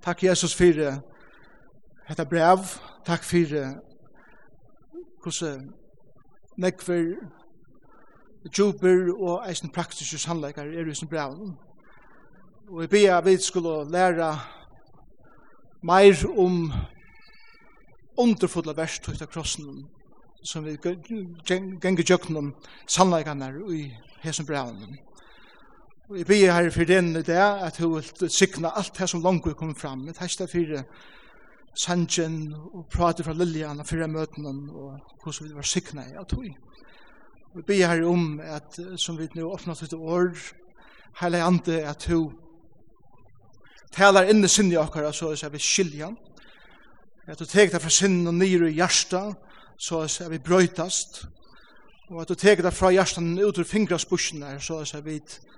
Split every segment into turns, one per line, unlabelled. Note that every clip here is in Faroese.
Takk Jesus for dette brev. Takk for hvordan nekver, djuper og eisen praktiske sannleikar er i sin brev. Og jeg ber at vi skulle lære meir om underfulla verst ut av krossen som vi ganger gjøkken om sannleikarna i hesen brevnen. Og jeg blir her for den det at hun vil sikna alt det som langt vil komme fram. Jeg det for Sanjen og prater fra Lillian og fyrir møtene og hvordan vi var sikna i at hun. Og her om at, som vi nå åpnet til år, hele andre at hun taler inn i sinne akkurat så er vi skiljan. At du tek det fra sinne og nyre i hjertet så er vi brøytast. Og at du tek det fra hjertet ut ur fingrasbusjen der, så er vi brøytast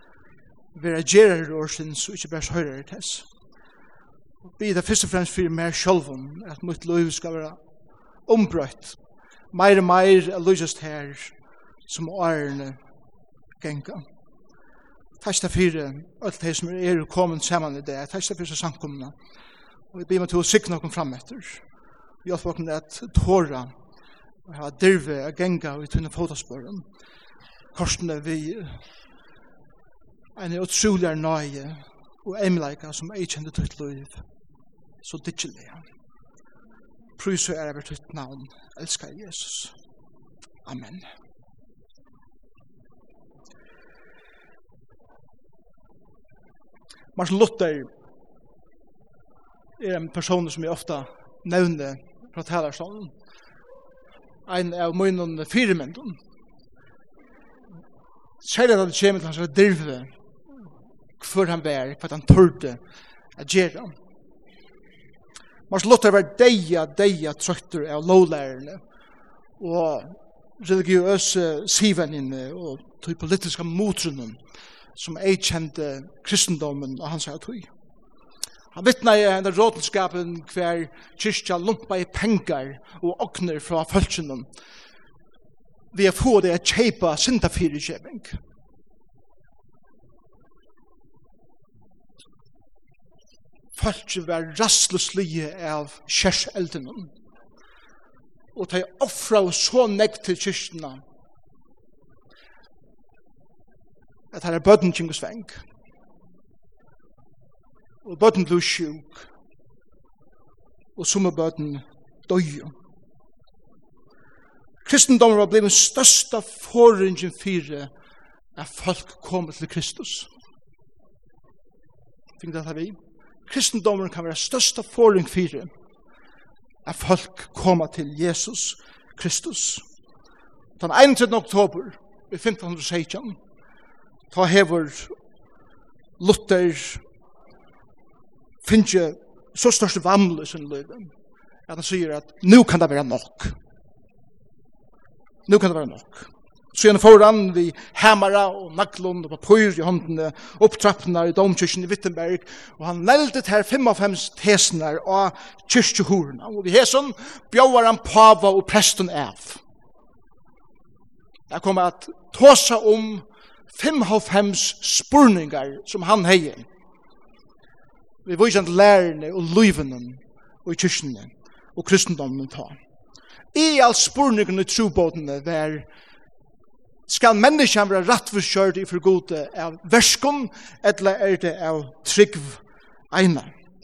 vera gerar årsin, så ikkje bærs høyrar i tess. Vi er det og fremst fyrir mer sjolvun, at mitt liv skal vera ombrøtt. Meir og meir er lujast her, som årene genga. Takk til fyrir alt det som er kommet saman i det. Takk til fyrir samkomna. Og vi blir med til å sikna okkur fram etter. Vi hjelper okkur at tåra og ha dirve a genga i tunne fotasporen. Korsene vi en utrolig nøye og emleika som ei kjente tøyt liv, så dittjelig. Prøys og ære ved tøyt navn, elskar Jesus. Amen. Martin Luther er en person som jeg ofta nevner fra talerstolen. En av munnen firemendun. Særlig at det kommer til hans dirve hver han bär, hva han tørte at gjøre. Mars Luther var deia, deia trøtter av lovlærerne og religiøse sivennene og de politiske motrunnen som ei kjente kristendommen og hans tøy. Han vittna i den rådenskapen hver kyrkja lumpa i pengar og okner fra følsenen vi har få det å kjeipa syndafyrikjeving. Folk var rastløslige av kjerseldene. Og de offra så nekk til kyrkene at her er bøtten kjeng og sveng. Og bøtten ble sjuk. Og som er bøtten døy. Kristendommen var blevet største forringen fire at folk kom til Kristus. Fing det her vi? kristendommen kan være største forring for at folk kommer til Jesus Kristus. Den 31. oktober i 1516 ta hever Luther finnje så største vamle sin løyve at han sier at nu kan det være nok. Nu kan det være nok. Så gjerne foran vi hemmara og naklund og papur i håndene, opptrappnar i domkyrkjen i Wittenberg, og han leldet her fem av fems tesner av kyrkjehorna, og vi hesson bjauar han pava og presten av. Jeg kommer at tåsa om fem av fems spurningar som han heier. Vi viser han lærerne og løyvene og i kyrkjene og kristendommen ta. I all spurningene i trobåtene var skal menneskene være rettforskjørt i forgode av verskom, eller er det av trygg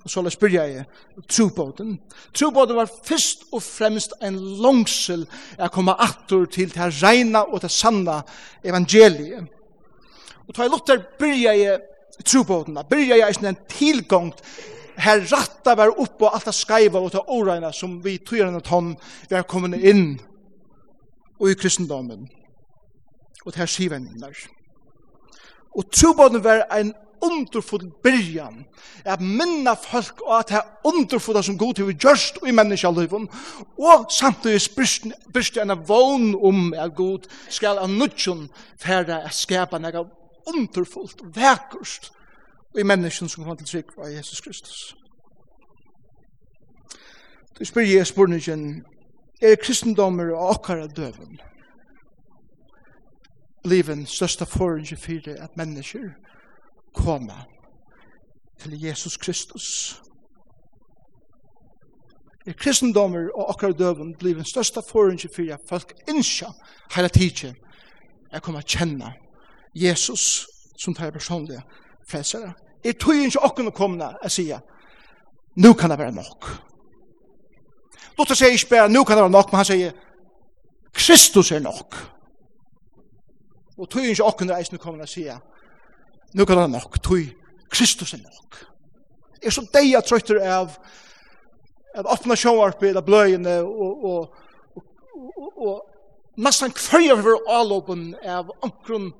Og Så la spyrja jeg trobåten. Trobåten var først og fremst en langsel å komme attor til det reina og det sanna evangeliet. Og ta i Luther byrja jeg trobåten, byrja jeg en tilgångt her ratta var oppe og alt det skaiva og det åreina som vi tog gjennom vi har kommet inn og i kristendommen og til skivendene. Og trobånden var en underfull byrjan at minna folk og at det underfulla som god til gjørst i menneskjallivet og samtidig spyrst en vogn om at god skal av nudjon færre a skapa nega underfullt og vekkust i menneskjen som kom til trygg av Jesus Kristus. Du spyr jeg spurningen er kristendommer og akkara døven bliven største forrige for at mennesker kommer til Jesus Kristus. I kristendommer og akkurat døven blir den største forunge for at folk innskja hele tiden er kommer kjenne Jesus som tar personlige frelsere. Jeg tror ikke åkken å komme og si nu kan det være nok. Lotte sier ikke bare, nu kan det være nok, men han sier, Kristus er nok. Og tog ikke åkken reisende kommer og sier, nu kan det være nok, tog Kristus er nok. Jeg er så deg jeg trøyter av at åpne sjåvarpe eller bløyene og, og, og, og, og nesten kvarjer for avlåpen av omkron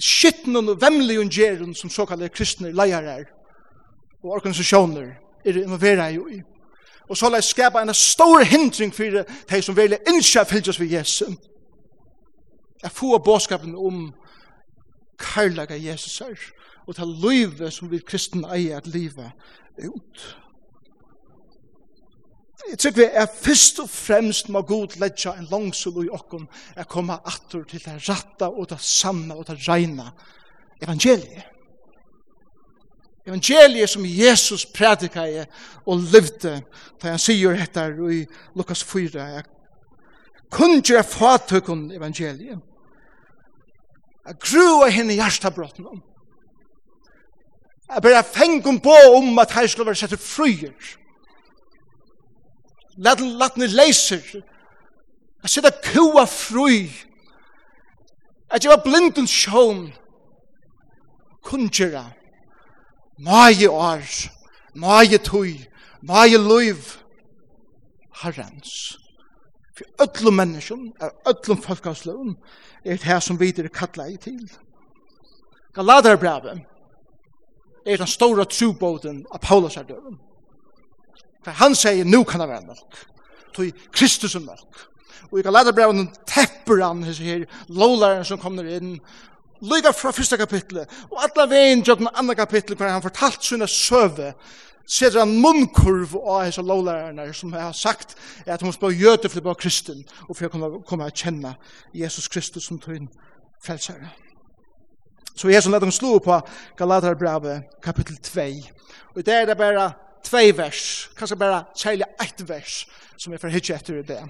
skitten og vemmelige ungeren som såkallet kristne leier er, og organisasjoner er involveret i og så la jeg skapa en stor hindring for de som vil innskjær fylgjøs ved Jesus. Jeg får bådskapen om karlaga Jesus er, og ta livet som vi kristne eier at livet ut. Jeg tror vi er først og fremst med god ledja en langsul i okken er komme atter til det ratta og det sanna og det reina evangeliet. Evangeliet som Jesus prædikar og levde, da han sier dette i Lukas 4, jeg kunne ikke fatøkken evangeliet. Jeg grua henne i hjertabrotten om. Jeg bare fengum på om at her skulle være sett fryer. Lad den latne leiser. Jeg sitter kua fry. Jeg gjør blinden sjån. Kunjera. Maje år. Maje tøy. Maje løyv. Herrens. For öllum menneskjum, öllum folkavsløvum, er det her som vi er kallar i til. Galaterbrevet er den stora trubåten av Paulus er døren. For han sier, nu kan det være nok. Toi Kristus er nok. Og i Galaterbrevet tepper han hans her lovlæreren som kommer inn, Lyga fra fyrsta kapitlet, og alla vegin jobna anna kapitlet hver han fortalt sunna søve setter en munnkurv av hese lovlærerne som har sagt at hun skal gjøte for å kristen og for å komme å kjenne Jesus Kristus som tog inn frelsere. Så Jesus lette dem slå på Galaterbrevet kapittel 2. Og det er det bare tvei vers, kanskje bare særlig ett vers som er for hitje etter det.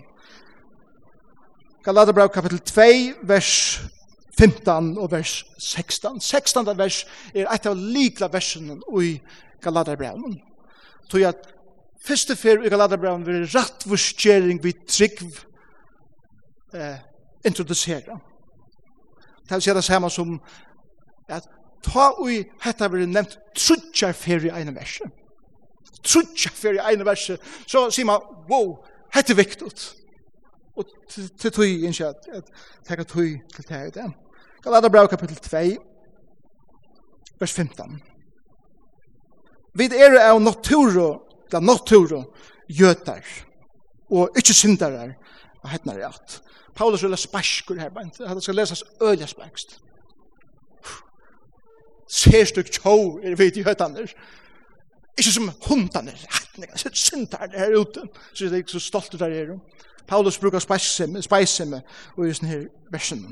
Galaterbrev kapitel 2, vers 15 og vers 16. 16. vers er et av likla versen i Galaterbrevet. Så at første fyr i Galaterbrevet vil rattvurskjering vi trygg eh, introducera. Det vil si det samme som at ta ui hetta vil nevnt trutja fyr i ene verset. Trutja fyr i ene verset. Så sier man, wow, hetta er viktig. Og til tog innskje at det kan tog til det her i det. Galaterbrevet kapitel 2, vers 15. Vi er av naturo, da naturo, gjøtar, og ikkje syndarar, og hettnar er at. Paulus vil ha spaskur her, men skal lesas øyla sparkst. Ser styk tjó er vi til gjøtaner, ikke som hundaner, hettnar, syndar her ute, så det er ikke så stolt der er. Paulus brukar spaissimme, spaissimme, og i sånne her versen.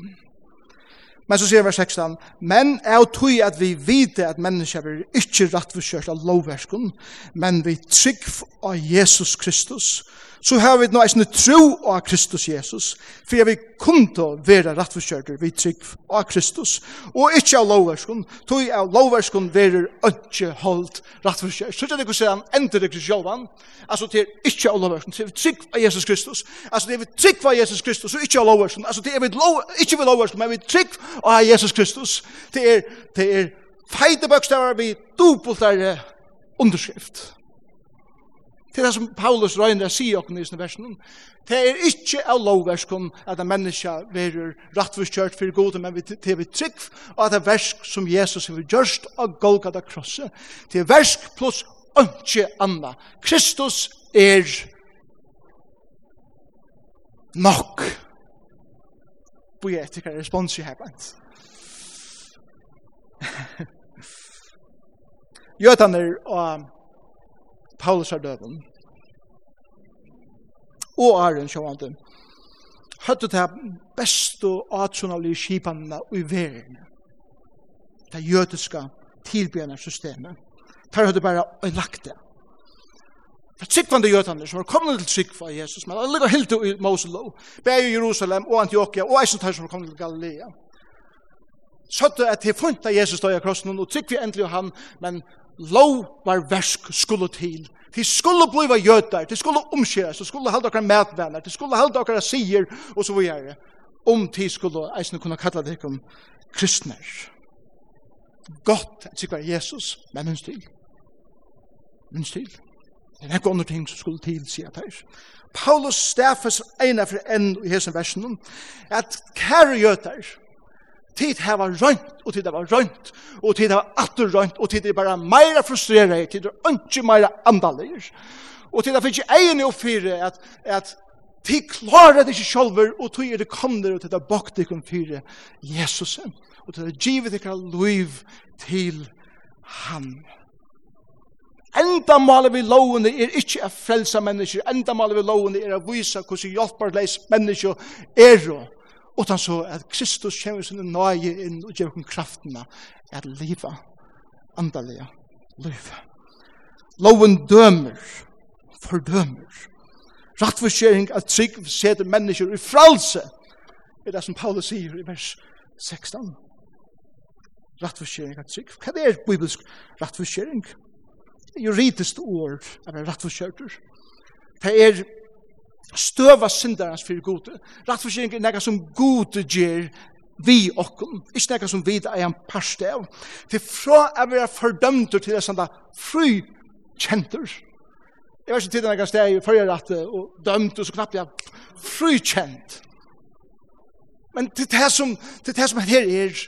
Men så sier vers 16, men er tog at vi vite at mennesker er ikke rettforskjørt av lovverskene, men vi trygg av Jesus Kristus, så har vi nå eisne tro av Kristus Jesus, for jeg vil kunne være rettforskjørter vi trygg av Kristus, og ikke av lovverskon, tog av lovverskon være ikke holdt rettforskjørter. Så det er ikke å han ender det Kristian, altså det er ikke av lovverskon, det er trygg av Jesus Kristus, altså det er trygg av Jesus Kristus, og ikke av lovverskon, altså det er lov, ikke av lovverskon, men vi trygg av Jesus Kristus, det er, det er feite bøkstavar vi dobbelt er underskrift. Det er det som Paulus røyner sier okken i sin versen. Det er ikke av lovverskon at en menneske verer rattforskjørt for gode, men det er vi trygg, og at det er versk som Jesus har gjørst av Golgata krosset. Det er versk pluss ønske anna. Kristus er nok. Bøy hva respons i her blant. Gjøtaner og Paulus er døven. Og Arjen sjåvande, han til Høttet til best og atsonalige skipene i verden. Det jødiske tilbjørende systemet. Der høttu bare en lagt det. For tryggvande jødene som var kommet til tryggva i Jesus, men alle helt i Moselov, bæg i Jerusalem og Antioquia og eisen tøy som var kommet til Galilea. Søttu at de funnet Jesus døy av krossen og trygg vi endelig han, men lovvarversk skulle til. De skulle bliva jötar, de skulle omskjeres, de skulle halda okkar medvenner, de skulle halda okkar sier, og så videre. Om de skulle eisne kunne kalla det om kristner. Godt at sikra Jesus, men minst til. Minst til. Det er ikke andre ting som skulle til, sier jeg her. Paulus stafes ena for enn i hesen versen, at kære jötar, tid hava rønt, og tid hava rønt, og tid hava atter rønt, og tid er bara meira frustreret, tid er ikke meira andalir. Og tid er finnes ikke egen og fire at, at tid klarer det ikke sjolver, og tid er det kommer, og tid er bakt det kun fire og tid er givet ikke liv til han. Enda malet vi lovene er ikke å frelse mennesker, enda malet vi lovene er å vise hvordan hjelperleis mennesker er og utan så at Kristus kommer sin nøye inn og gjør hun kraftene at livet andalige liv. Loven dømer, fordømer. Rattforskjering at trygg seder mennesker i fralse er det som Paulus sier i vers 16. Rattforskjering at trygg. Hva er bibelsk rattforskjering? Det er juridisk ord av rattforskjørter. Det er støva syndarens fyrir gode. Rattforsyning er nekka som gode gjer vi okkom, ikke nekka som vi er en parste av. Til fra er vi er fordømter til det sanda fri kjenter. Jeg vet ikke tiden nekka steg i fyrir at og dømt og så knapt jeg fri kjent. Men til det som, til det som her er,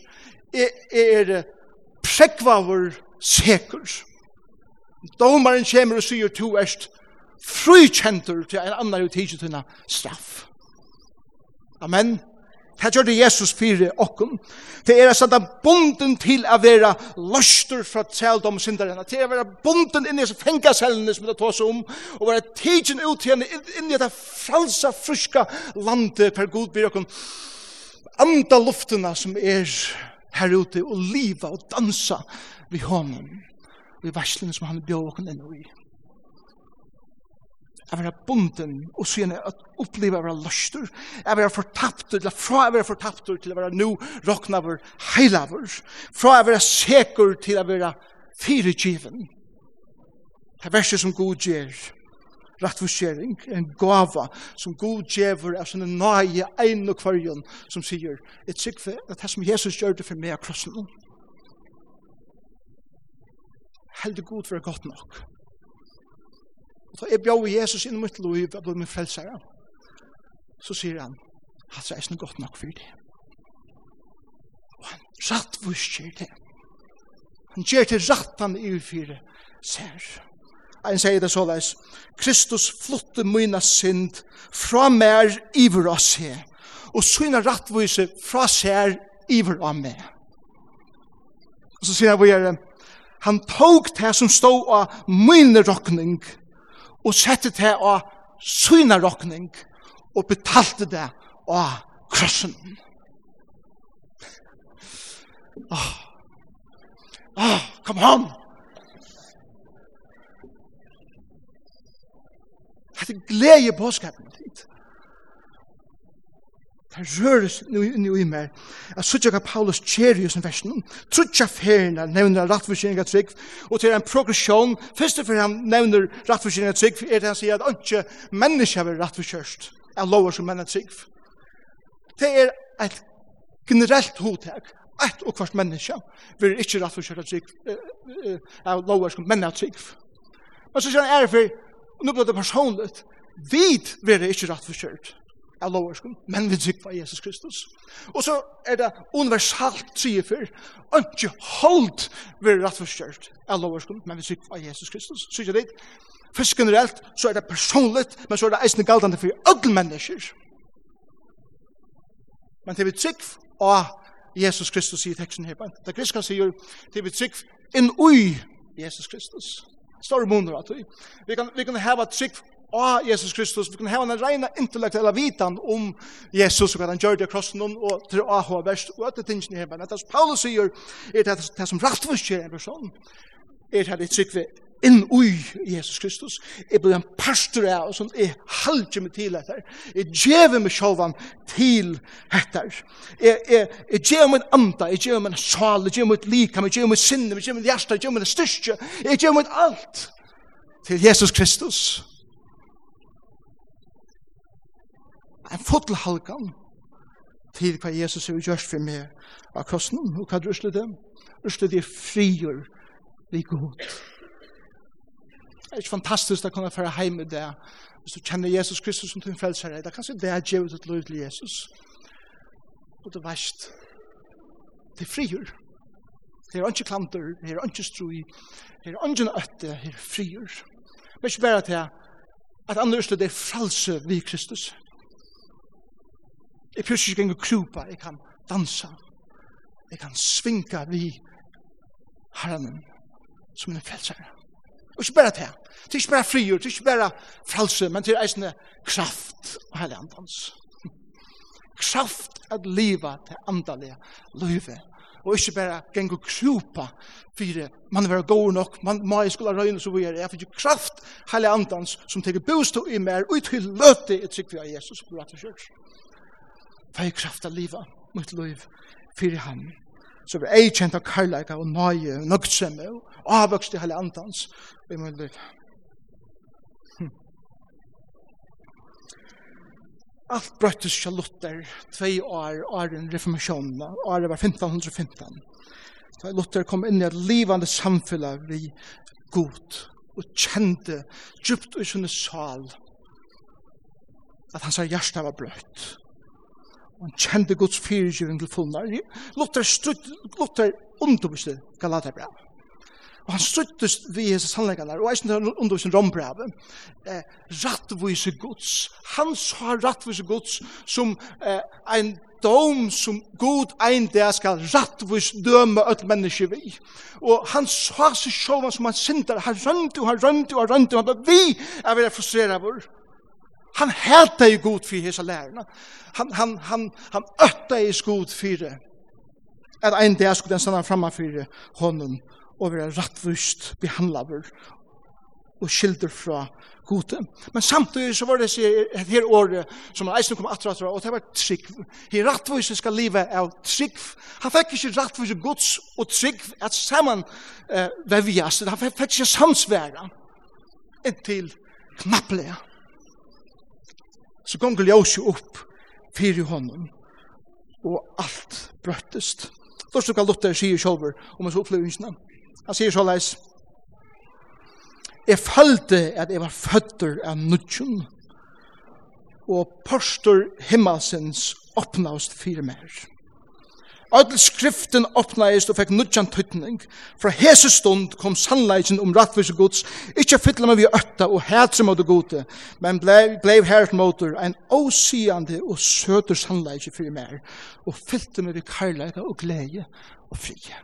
er, er prekvavur sekur. Domaren kommer og sier to erst frikjentur til en annan utidgjent henne straff. Amen. Det gjør det Jesus fyrir okkum. Det er sånn at til å være løster fra tseldom syndarene, til å være bunden inn i disse fengasellene som det tås om, og være tidsin ut til henne inn i det fralsa, friska landet per god byr okkum. Anda luftena som er her ute, og liva og dansa vi honom. Vi i verslene som han bjør okkum inn i. Jeg vil ha bunden, og så gjerne at oppleve å være løster. Jeg vil ha fortapt, eller fra jeg var fortapt til å være nå råkna over heilaver. Fra jeg var seker til å være firegiven. Det er verset som god gjør, rattforsering, en gava som god gjør av sånne nøye ein og kvarjon som sier, et sikve, at det som Jesus gjør det for meg av krossen. Heldig god for det godt nok. Og så er bjør Jesus inn i mitt lov, jeg blir min frelsere. Så sier han, han er godt nok for det. Og han rattvusker det. Han gjør til rattan i fire ser. Han sier det såleis, Kristus flotte myna synd fra mer iver av seg, og syna rattvise fra ser iver av meg. Og så sier han, han tog det som stod av myne rokning, og og sette det av syna rokning og betalte det av krossen. Åh, oh. oh, come on! Det er glede på påskapen ditt. Det røres nu i meg. Jeg sier ikke Paulus kjer i sin versen. Trutja ferien nevner rattforskjering av trygg, og til en progresjon, først og fremst han nevner rattforskjering av trygg, er det han sier at ikke mennesker er rattforskjørst, av lover som menn er trygg. Det er et generelt hodtag, et og hvert menneske, vil ikke rattforsyning av trygg, av lover som menn er trygg. Men så sier han er for, nå blir det personligt, vid vil ikke rattforsyning av lovarskum, men vi trykva Jesus Kristus. Og så er det universalt trifer, ikke hold vi rettforskjørt av lovarskum, men vi trykva Jesus Kristus. Så ikke det, først generelt, så er det personligt, men så er det eisende galdande for alle mennesker. Men til vi trykv av Jesus Kristus i teksten her, det griska sier, til vi trykv inn ui Jesus Kristus. Står i at vi kan, vi kan heva trykv av Jesus Kristus, vi kan ha en reina intellektuella vitan om Jesus og hva han gjør det krossen om, og til å ha verst og etter tingene her, men det som Paulus sier er det, det som rattforskjer en person er det det trygg vi inn ui Jesus Kristus. Jeg blir en pastor av og sånn jeg halger meg til etter jeg djever meg sjåvan til etter jeg, jeg, jeg djever meg anda jeg djever meg sal, jeg djever meg lika, jeg djever meg sinne, jeg djever meg hjärsta jeg djever meg styrke jeg djever meg alt til Jesus Kristus. en fotelhalkan til hva Jesus har gjort for meg av krossen, og hva drusler det? Drusler det frigjør vi god. Det er ikke fantastisk å kunne føre hjem i det, hvis du kjenner Jesus Kristus som din frelsere, det er kanskje det jeg gjør et lov til Jesus. Og det verst, det frigjør. Det er ikke klanter, det er ikke strøy, det er ikke nøtte, det er frigjør. Men ikke bare til at andre rusler det er frelse vi Kristus. Jeg fyrt ikke engang krupa, jeg kan dansa, jeg kan svinka vi herren som en frelsare. Og ikke bare det, det er ikke bare frigjord, det er ikke bare frelse, men det er eisende kraft og herre andans. Kraft at liva til andalige løyve, og ikke bare geng og krupa for man vera god nok, man må i skola røyne så vi er, jeg fikk kraft herre andans som teker bostå i mer, og til løte i trygg vi av Jesus, og rett og kjørs for jeg kraft av livet, mot liv, fyrir han. Så vi er kjent av karlæka og nøye, nøgtsemme og avvokst i hele antans i mitt liv. Alt brøttes til Luther, tvei år, åren reformasjonen, året var 1515. Da Luther kom inn i et livande samfunn vi god og kjente djupt i sinne sal at hans hjerte var bløtt og han kjente Guds fyrirgiving til fullnar. Luther, strutt, Luther underviste Galaterbrev. Og han struttes vi hese sannleggene, og eisen underviste Rombrev. Eh, rattvise Guds. Han sa rattvise Guds som eh, ein dom som god ein der skal rattvis døme öll menneske vi. Og han sa seg sjåvan som han sindar, han rønte og han rønte og han rønte, og han bare vi er vi er frustreret vår. Han hette i god fyrir hese lærna. Han, han, han, han ötta i god fyrir. At en dag skulle den stanna framma fyrir honom og vera rattvust behandlaver og skilder fra gode. Men samtidig så var det et her året som han eisen kom atra atra, og det var trygg. Her rattvust skal livet av trygg. Han fikk ikke rattvise gods og trygg at saman eh, vevjas. Han fikk ikke samsværa inntil knapplega så gong ljøs upp fyrir honom, og alt brøttest. Først og hva Luther sier sjálfur om hans opplevingsna. Han sier sjálfleis, Jeg følte at jeg var føtter av nudjun, og postur himmelsens åpnast fire mer. Ödel skriften åpnaist og fikk nudjan tøytning. Fra hese stund kom sannleisen om rattvis og gods, ikkje fytla meg vi ötta og hætre mot det gode, men blei, blei herret motor en åsigande og søter sannleikin fyrir mer, og fylte meg vi karlaga og glede og frie.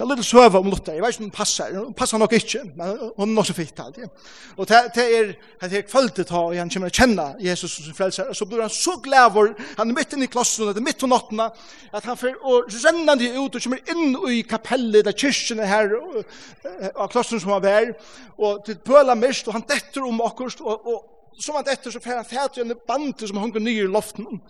Det er litt søve om Luther. Jeg vet ikke om hun passer. Hun passer nok ikke, men hun er nok så fitt alltid. Og det, er at jeg kvalitet ta, og han kommer å kjenne Jesus som frelser. Og så blir han så glad for, han er midt inne i klassen, det er midt på nattene, at han får å renne rennende ut og kommer inn i kapellet, der kyrkene her, av klassen som han er, og til pøla mist, og han detter om akkurat, og, og som han detter, så får han fæt i en bande som hunker nye i loften.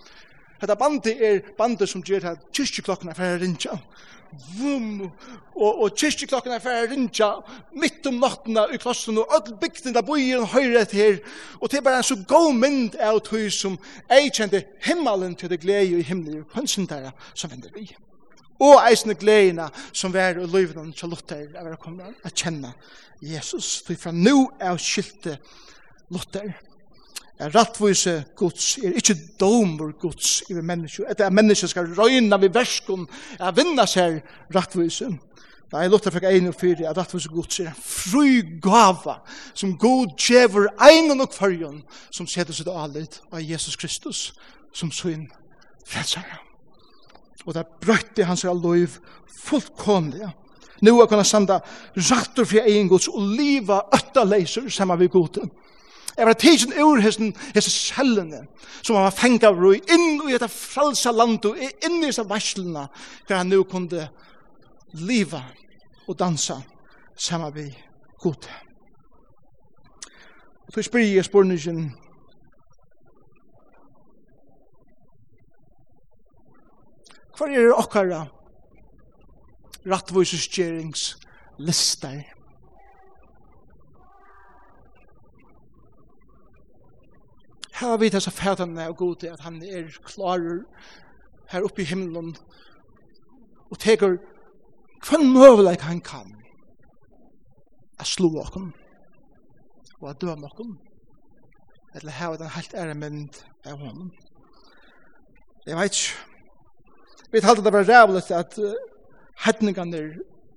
Dette bandet er bandet som gjør at kyrkjeklokken er ferdig rinja. Og vum, og, og kyrkjeklokken er ferdig rinja, mitt om nattena i klossen, og all bygden der bøyer og høyre her, og det er bare en så god mynd av tøy som ei kjente himmelen til det glede i himmelen, og kanskje der som vender vi. Og eisne gledene som vær i løyvene til Luther, er å komme å kjenne Jesus, for fra nå er skilte Luther. Er rattvise Guds er ikkje domer Guds i mennesker, etter at mennesker skal røyna vi verskun, er vinna seg rattvise. Nei, lukta fikk ein og fyri at rattvise Guds er en fri gava som god djever ein og fyrjon som setter seg alit av Jesus Kristus som sin frelsare. Og det brøytte hans liv fullkomlig. Nå er kunne sanda rattur fri egen Guds og liva ötta leiser saman vi goden. Jeg var tidsen ur hessen, hessen sjellene, som han var fengt av roi, inn i dette fralsa og inn i disse varslene, hvor han nu kunde liva og dansa sammen vi god. Og så spyr jeg spørningen, hva er okkara rattvåseskjeringslister? Hva Her har vi disse fædene og gode at han er klarer her oppe i himmelen og teker hva møvelik han kan at slå okken og at døme okken eller her den helt ære mynd av honom. Jeg vet ikke. Vi talte det var rævlig at uh, hetningene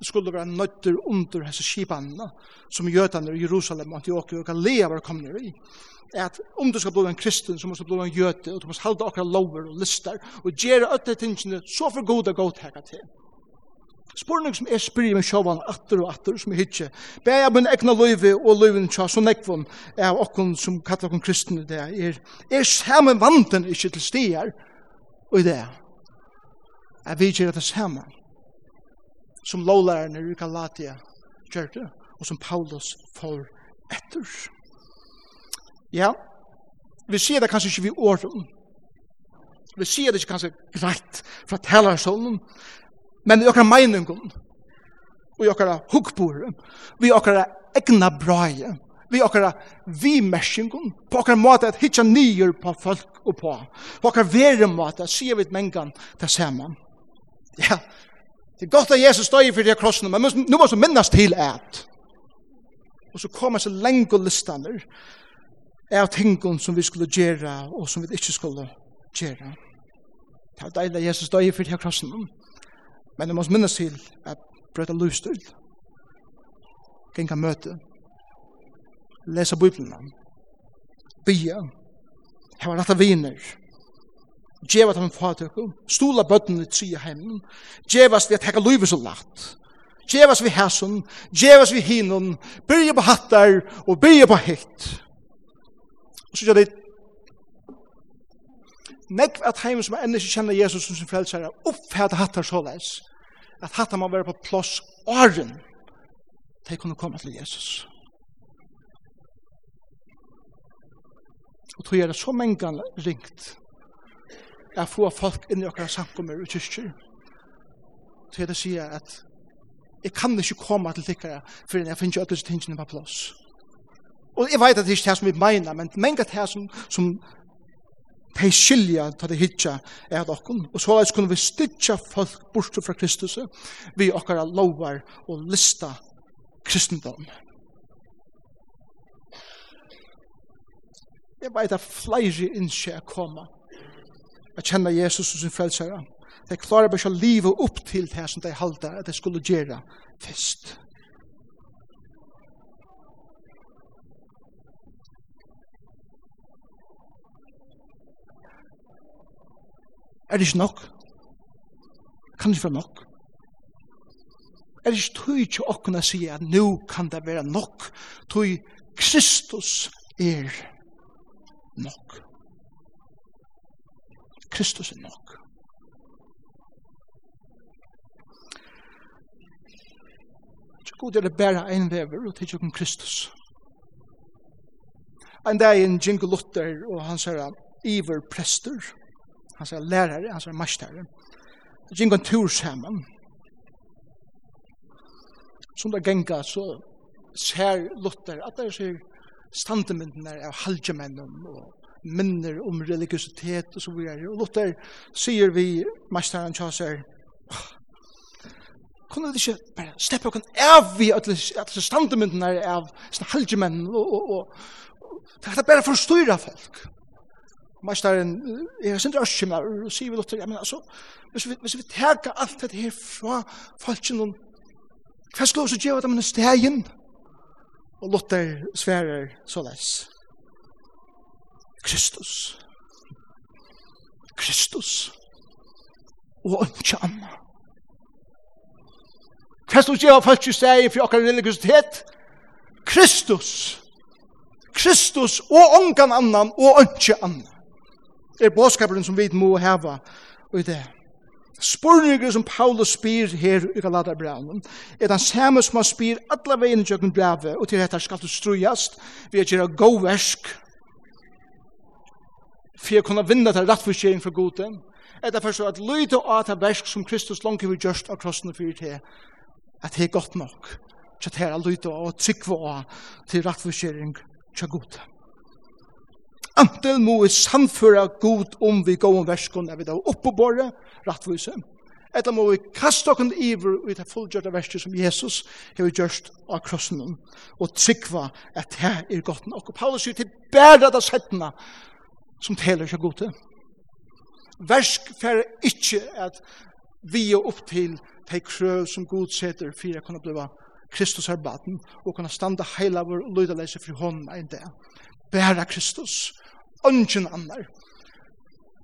skulle være nøtter under hese skipanene som jødene i Jerusalem og Antioquia og Galea var kommet i at om du skal bli en kristen, så må du bli en jøte, og du må halde akkurat lover og lister, og gjøre ötte tingene så for god og god hekka til. Spurning som er spyrir med sjåvan atter og atter, som er hitje, jeg min egna løyve og løyven tja så nekvun av okkon som kallar okkon kristne det er, er samme vanten ikkje til stier, og i det er, vi gjør det samme som lovlærerne i Galatia gjør det, og som Paulus får etter. Ja, vi sier det kanskje ikke vi åren. Vi sier det ikke kanskje greit fra talersonen, men i okkara meinungen, og i okkara hukkbore, vi okkara egna braie, vi okkara vimerskingen, på okkara måte at hitja nyer på folk og på, på okkara vere måte, sier vi et mengan til saman. Ja, Det er godt at Jesus støy for det krossene, men nu må vi minnes til at. Og så kommer så lenge listene av tingene som vi skulle gjøre, og som vi ikke skulle gjøre. Det er deilig at Jesus døg for det krossen, men det må vi minnes til at brøtta løsdøy, genga møte, lesa Bibelen, bia, hava rata viner, djeva dem fatøk, stola bøtten i tria heimen, djevas vi at hekka luivet så lagt, djevas vi hæsson, djevas vi hinun, byrja på hattar og byrja på hitt. Og så gjør det, nekv at heim som enn ikke kjenner Jesus som sin frelsare, oppfæta hattar såleis, at hattar må være på plås åren, de kunne komme til Jesus. Og tror jeg det er så mange ringt at få folk inn i okkar samkommer og kyrkjer, til å si at jeg kan ikke komme til tikkere for jeg finner alle disse tingene på plass. Og jeg vet at det er ikke det som vi mener, men mange det som, som de skilja til det hitja er dere. og så kunne vi styrtja folk bort fra Kristus vi okkara lovar og lista kristendom. Jeg vet at flere innskje er at kjenne Jesus som sin frelsere. De klarer bare ikke å leve opp til det som de halte at de skulle gjøre først. Er det ikke nok? Kan det ikke være nok? Er det ikke tog ikke å kunne si at nå kan det være nok? Tøy Kristus er nok. Kristus er nok. Så god er det bare en vever, og det er Kristus. En dag en Jingle Luther, og han sier iver prester, han sier lærere, han sier gikk Jingle tur sammen. Som det genga, så ser Luther at det er sier standemyndene av halgemennene og minner om religiøsitet og så videre. Og Luther sier vi, mesteren Kjøser, kunne det ikke bare steppe okken av vi at det er standemyndene av sånne halgemenn og, og, og, og det er bare forstyrra folk. Mesteren, jeg synes det er skjemmer, og sier vi Luther, ja, men altså, hvis vi, hvis vi tega alt dette her fra folkene, hva skal vi også gjøre dem i stegen? Og Luther sverer så lest. Kristus. Kristus. Og ikke annet. Hva skal gjøre folk i stedet for okker religiøsitet? Kristus. Kristus og ongan annan og ikke annan. Det er bådskapen som vi må heva i det. Spurninger som Paulus spyr her i Galaterbraunen er den samme som han spyr alle veien i Jøkken brevet og til dette skal du strujast vi er gjøre god versk for å kunne vinne til rettforskjering fra goden, etter for så at lyde av det versk som Kristus langt vil gjørst av krossen for det, at det er godt nok, så det er lyde av og trykve av til rettforskjering fra goden. Antel må vi samføre god om vi går om verskene, er vi da oppe på båret, rettvise, Etter må vi kaste okken iver ut av fullgjørte verset som Jesus har gjørst av krossen og tryggva at det er godt nok. Og Paulus sier til bæra det settene som teler seg god til. Versk fer ikke at vi er opp til de krøv som god setter for å kunne bli Kristus er baden og kunne standa heila vår lydeleise fri hånden en det. Bæra Kristus, ønsken annar.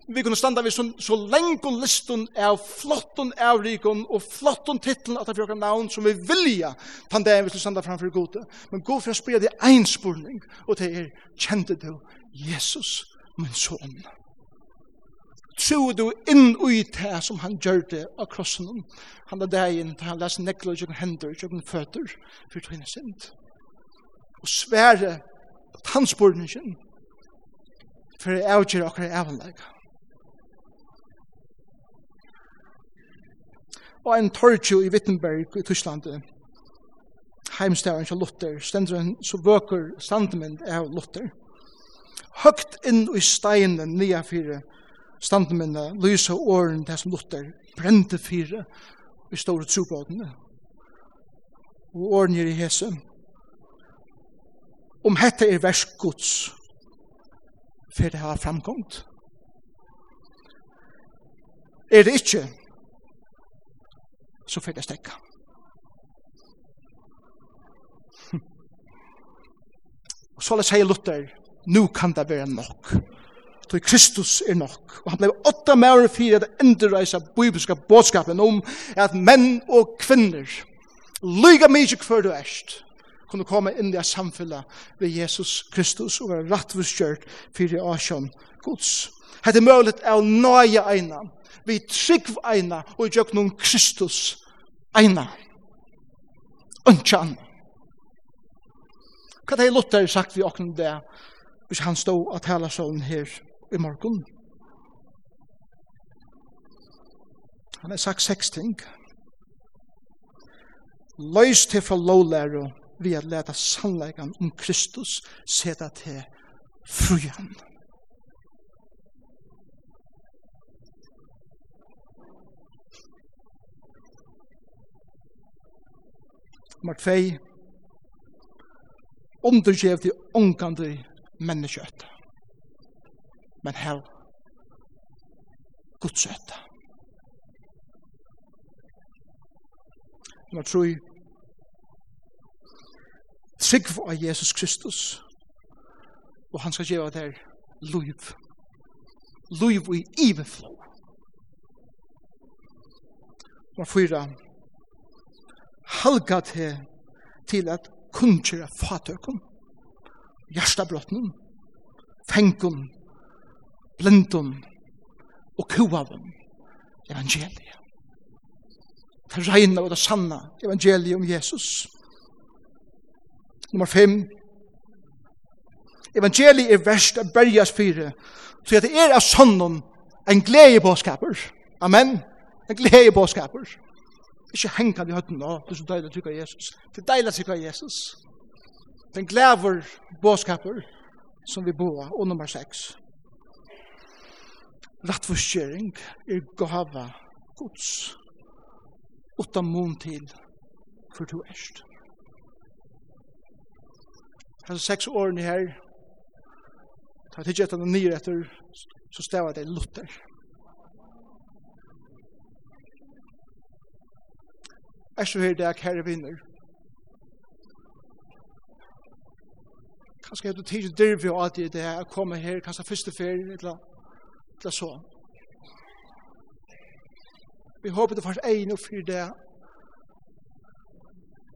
Vi kunne standa vi så, så lenge listen av flotten av rikon og flotten titlen at det navn som vi vilja tan det vi skulle standa framfor gode. Men god for å spyrja det en spurning og det er kjente til Jesus min son. Tror du inn i det som han gjør det av krossen. Han er deg inn til han leser nekler og hender og føtter for tvinne sint. Og svære at han for å avgjøre akkurat avnlegg. Og en tortjo i Wittenberg i Tyskland heimstæren til Luther, stendren så vøker standmynd av Luther høgt inn i steinen nye fire standmennene, lyse åren, det som Luther brente fire i store trobåtene. Og åren er i hese. Om hette er versgods, for det har framkomt. Er det ikke, så får det stekka. Og så la seg Luther, nu kan det være nok. Toi Kristus er nok. Og han blei åtta mer og fire at endreisa bibelska bådskapen om at menn og kvinner, lyga mykje hver du erst, kunne komme inn i samfunnet ved Jesus Kristus og være rattvurskjørt fyrir asjon Guds. Hette er mulig av nøye eina, vi trygg eina og i noen Kristus eina. Ønskja. Hva er det Luther sagt vi åkne det? hvis han stod og tala sånn her i morgen. Han har sagt seks ting. Løys til for lovlæro vi at leta sannleggen om Kristus seta til frujan. Mark 2 Undergjev til ångkande menneskjøtta. Men hell, godsøtta. Nummer tror trygg av Jesus Kristus, og han skal gjøre der liv. Liv i iveflå. Nummer fyra, halga til, til at kunngjøre fatøkken hjertabrotten, fengun, blindun og kuavun evangeliet. Det regner og det sanna evangeliet om Jesus. Nummer fem. Evangeliet er verst av berjas fire, så at det er av sånnen en glede påskaper. Amen. En glede påskaper. Ikke henga vi høtten nå, du som deilig trykker Jesus. Det er deilig trykker Jesus. Jesus den glæver båskaper som vi boa, og nummer 6. Rattforskjering er gava gods, utan mån til for to erst. Hans seks årene her, ta tidsi etter den nye etter, så stavar det Luther. Er så her det er kære vinner, kanskje hefur du tid til dyrve og at det er å komme her, kanskje første ferie, eller, eller så. Vi håper det først en og fyr det,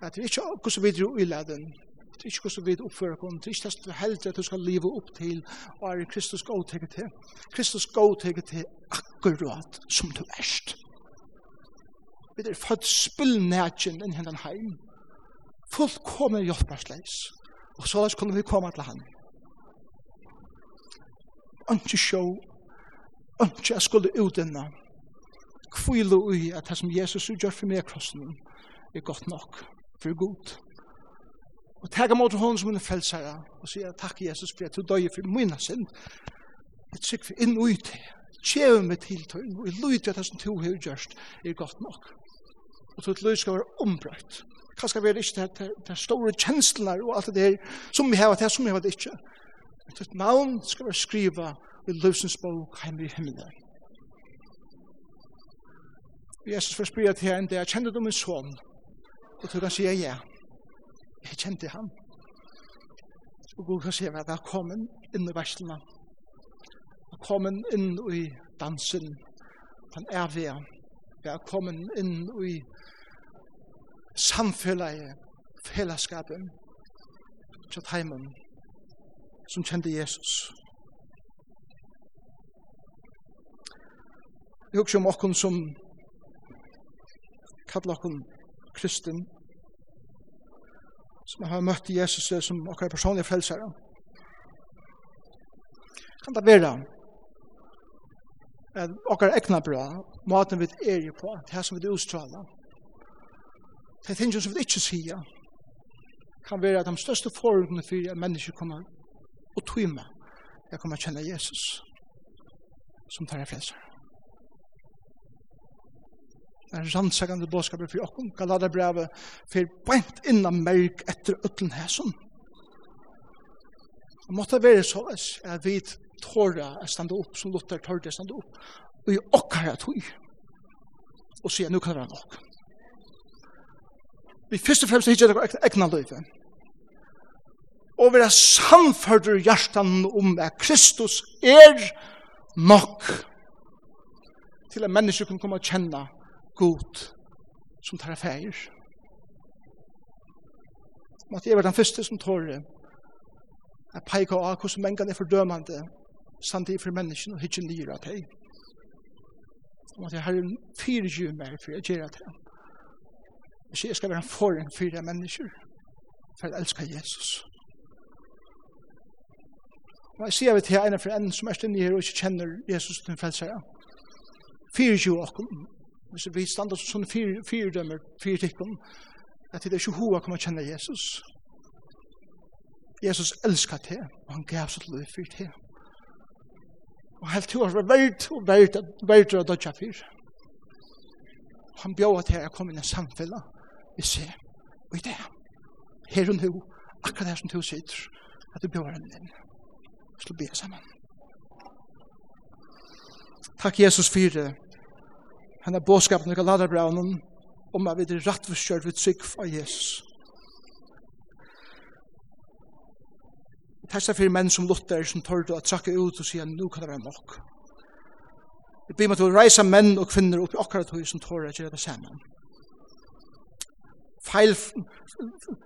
at vi ikke går så videre i leden, det er ikke går så videre oppfører kun, det er ikke det heldig at du skal leve opp til, og er Kristus gåtegget til. Kristus gåtegget til akkurat som du erst. Vi er født spillnætjen inn i hendan heim. Folk kommer hjelpersleis. Og så kunne vi komme til han. Anki sjå, anki jeg skulle utinna, kvile ui at det som Jesus gjør for meg krossen er godt nok, for god. Og tega mot hon som hun er og sier takk Jesus for at du døy for mina sin, et sikk for inn ui til, tjeve meg til tøyen, og i lui til at det som to har gjørst er godt nok. Og til at lui skal være ombrøtt, hva skal være ikke det her store kjenslene og alt det der, som vi har det som vi har det ikke. At et navn skal være skriva i løsens bok hjemme i himmelen. Jesus får spyrja til henne, jeg kjenner du min son? Og du kan si, ja, jeg kjente han. Og Gud kan si, sier, jeg er kommet inn i verslene. Jeg er kommet inn i dansen. Han er ved. Jeg er kommet inn i dansen samfellegi, fellesskapet, til heimen, som kjente Jesus. Jeg husker om okken som kallar okken kristin, som har møtt Jesus som okkar personlige frelsere. Kan det være at okkar egna bra, maten vi er på, det her som vi utstråler, Det finnes jo som vi ikke sier, kan være at de største forholdene for at mennesker kommer og tøyme, jeg kommer kjenne Jesus som tar en frelser. Det er en rannsakende bådskaper for åkken, brevet for bænt innan merk etter øtlen hæsson. Det måtte være så at vi tåra er standa opp, som Luther tårde er standa opp, og i åkker er tøy, og sier, nu kan det være nok vi først og fremst hittar det egna løyve. Og vi er samfører hjertan om at Kristus er nok til at mennesker kan komme og kjenne god som tar affærer. Om at jeg var den første som tår det, Jeg peker av hvordan mengen er fordømende, samtidig for menneskene og hitjen lyra til. Om at jeg har en fyrtjummer for jeg gjør det til. Ikke jeg skal være en forring for det mennesker, for jeg elsker Jesus. Og jeg sier vi til en for en som er stedet her og ikke kjenner Jesus til en frelsere. Fyre jo okkur, hvis vi standa som sånne fyre, dømmer, fyre tikkum, at det er ikke hoa kommer kjenne Jesus. Jesus elskar te, og han gav sitt liv fyrt te. Og helt til var verdt og verdt og verdt å dødja fyrt. Han bjør at jeg kom inn i samfunnet vi ser, og i det, her og nå, akkurat her som du sitter, at du bjør henne inn. Vi skal be sammen. Takk Jesus for det. Henne båskapen i Galaterbraunen om at vi er rett for kjørt ved trygg av Jesus. Takk for menn som Luther som tør å trakke ut og sier nå kan det være nok. Vi ber meg til å reise menn og kvinner opp i akkurat høy som tør å gjøre det sammen feil,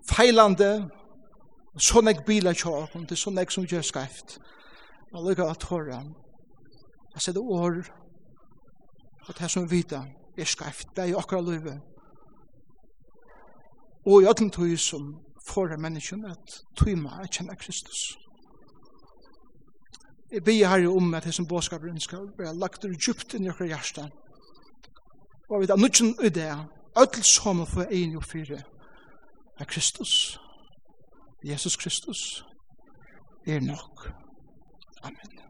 feilande, sånn jeg biler kjøkken, det er sånn jeg som gjør skreft. Man lukker at håret. Jeg ser det år, og det som vi vet er skreft, det er i akkurat løyve. Og i ødelen tog som får av menneskene at tøyma er kjenne Kristus. Jeg ber her om at det som båskapen skal være lagt djupt inn i akkurat hjertet. Og vi vet at i det öll som for ein og fire er Kristus. Jesus Kristus er nok. Amen.